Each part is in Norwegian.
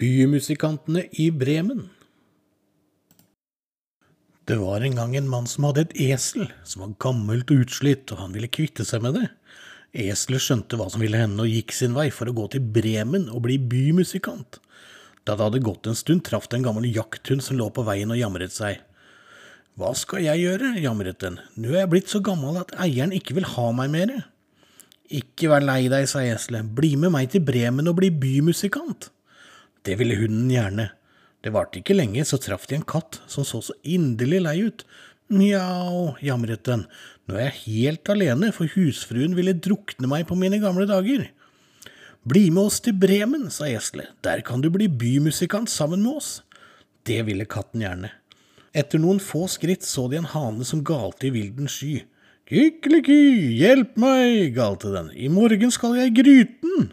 Bymusikantene i Bremen. Det var en gang en mann som hadde et esel som var gammelt og utslitt, og han ville kvitte seg med det. Eselet skjønte hva som ville hende, og gikk sin vei for å gå til Bremen og bli bymusikant. Da det hadde gått en stund, traff det en gammel jakthund som lå på veien og jamret seg. Hva skal jeg gjøre, jamret den, nå er jeg blitt så gammel at eieren ikke vil ha meg mere. Ikke vær lei deg, sa eselet, bli med meg til Bremen og bli bymusikant. Det ville hunden gjerne. Det varte ikke lenge, så traff de en katt som så så inderlig lei ut. Mjau, jamret den, nå er jeg helt alene, for husfruen ville drukne meg på mine gamle dager. Bli med oss til Bremen, sa eselet, der kan du bli bymusikant sammen med oss. Det ville katten gjerne. Etter noen få skritt så de en hane som galte i vilden sky. Kykeliky, hjelp meg, galte den, i morgen skal jeg i gryten.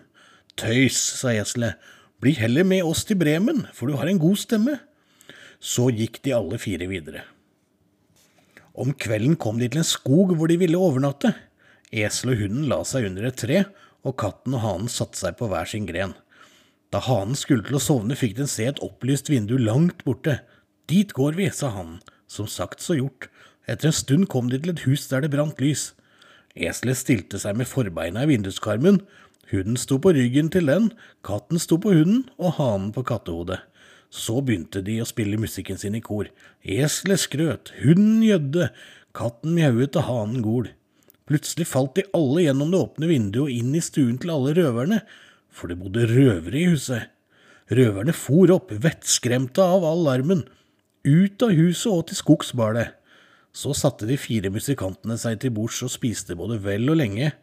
Tøys, sa eselet, bli heller med oss til Bremen, for du har en god stemme. Så gikk de alle fire videre. Om kvelden kom de til en skog hvor de ville overnatte. Eselet og hunden la seg under et tre, og katten og hanen satte seg på hver sin gren. Da hanen skulle til å sovne, fikk den se et opplyst vindu langt borte. Dit går vi, sa hanen. Som sagt, så gjort. Etter en stund kom de til et hus der det brant lys. Eselet stilte seg med forbeina i vinduskarmen, Hunden sto på ryggen til den, katten sto på hunden og hanen på kattehodet. Så begynte de å spille musikken sin i kor. Eselet skrøt, hunden gjødde, katten mjauet og hanen gol. Plutselig falt de alle gjennom det åpne vinduet og inn i stuen til alle røverne, for det bodde røvere i huset. Røverne for opp, vettskremte av all larmen. Ut av huset og til skogs bar det. Så satte de fire musikantene seg til bords og spiste både vel og lenge.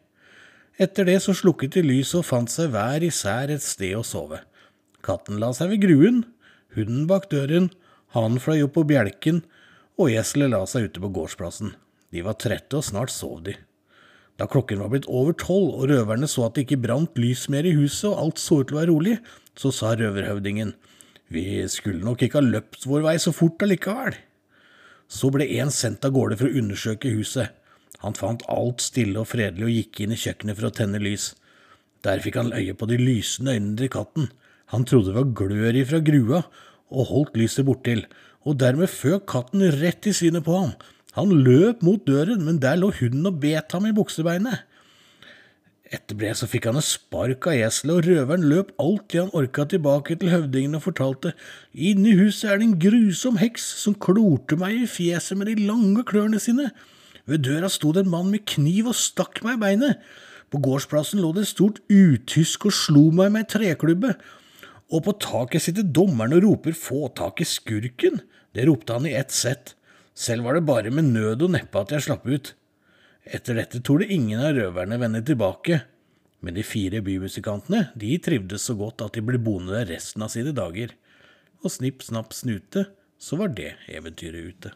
Etter det så slukket de lyset og fant seg hver især et sted å sove. Katten la seg ved gruen, hunden bak døren, hanen fløy opp på bjelken, og eselet la seg ute på gårdsplassen. De var trette, og snart sov de. Da klokken var blitt over tolv og røverne så at det ikke brant lys mer i huset og alt så ut til å være rolig, så sa røverhøvdingen, vi skulle nok ikke ha løpt vår vei så fort allikevel. Så ble en sendt av gårde for å undersøke huset. Han fant alt stille og fredelig og gikk inn i kjøkkenet for å tenne lys. Der fikk han øye på de lysende øynene til katten. Han trodde det var glør ifra grua, og holdt lyset bortil, og dermed føk katten rett i synet på ham. Han løp mot døren, men der lå hunden og bet ham i buksebeinet. Etter det så fikk han et spark av eselet, og røveren løp alt det han orka tilbake til høvdingen og fortalte, inne i huset er det en grusom heks som klorte meg i fjeset med de lange klørne sine. Ved døra sto det en mann med kniv og stakk meg i beinet. På gårdsplassen lå det et stort utysk og slo meg med ei treklubbe. Og på taket sitter dommeren og roper få tak i skurken. Det ropte han i ett sett. Selv var det bare med nød og neppe at jeg slapp ut. Etter dette torde ingen av røverne vende tilbake. Men de fire bymusikantene de trivdes så godt at de ble boende der resten av sine dager. Og snipp, snapp, snute, så var det eventyret ute.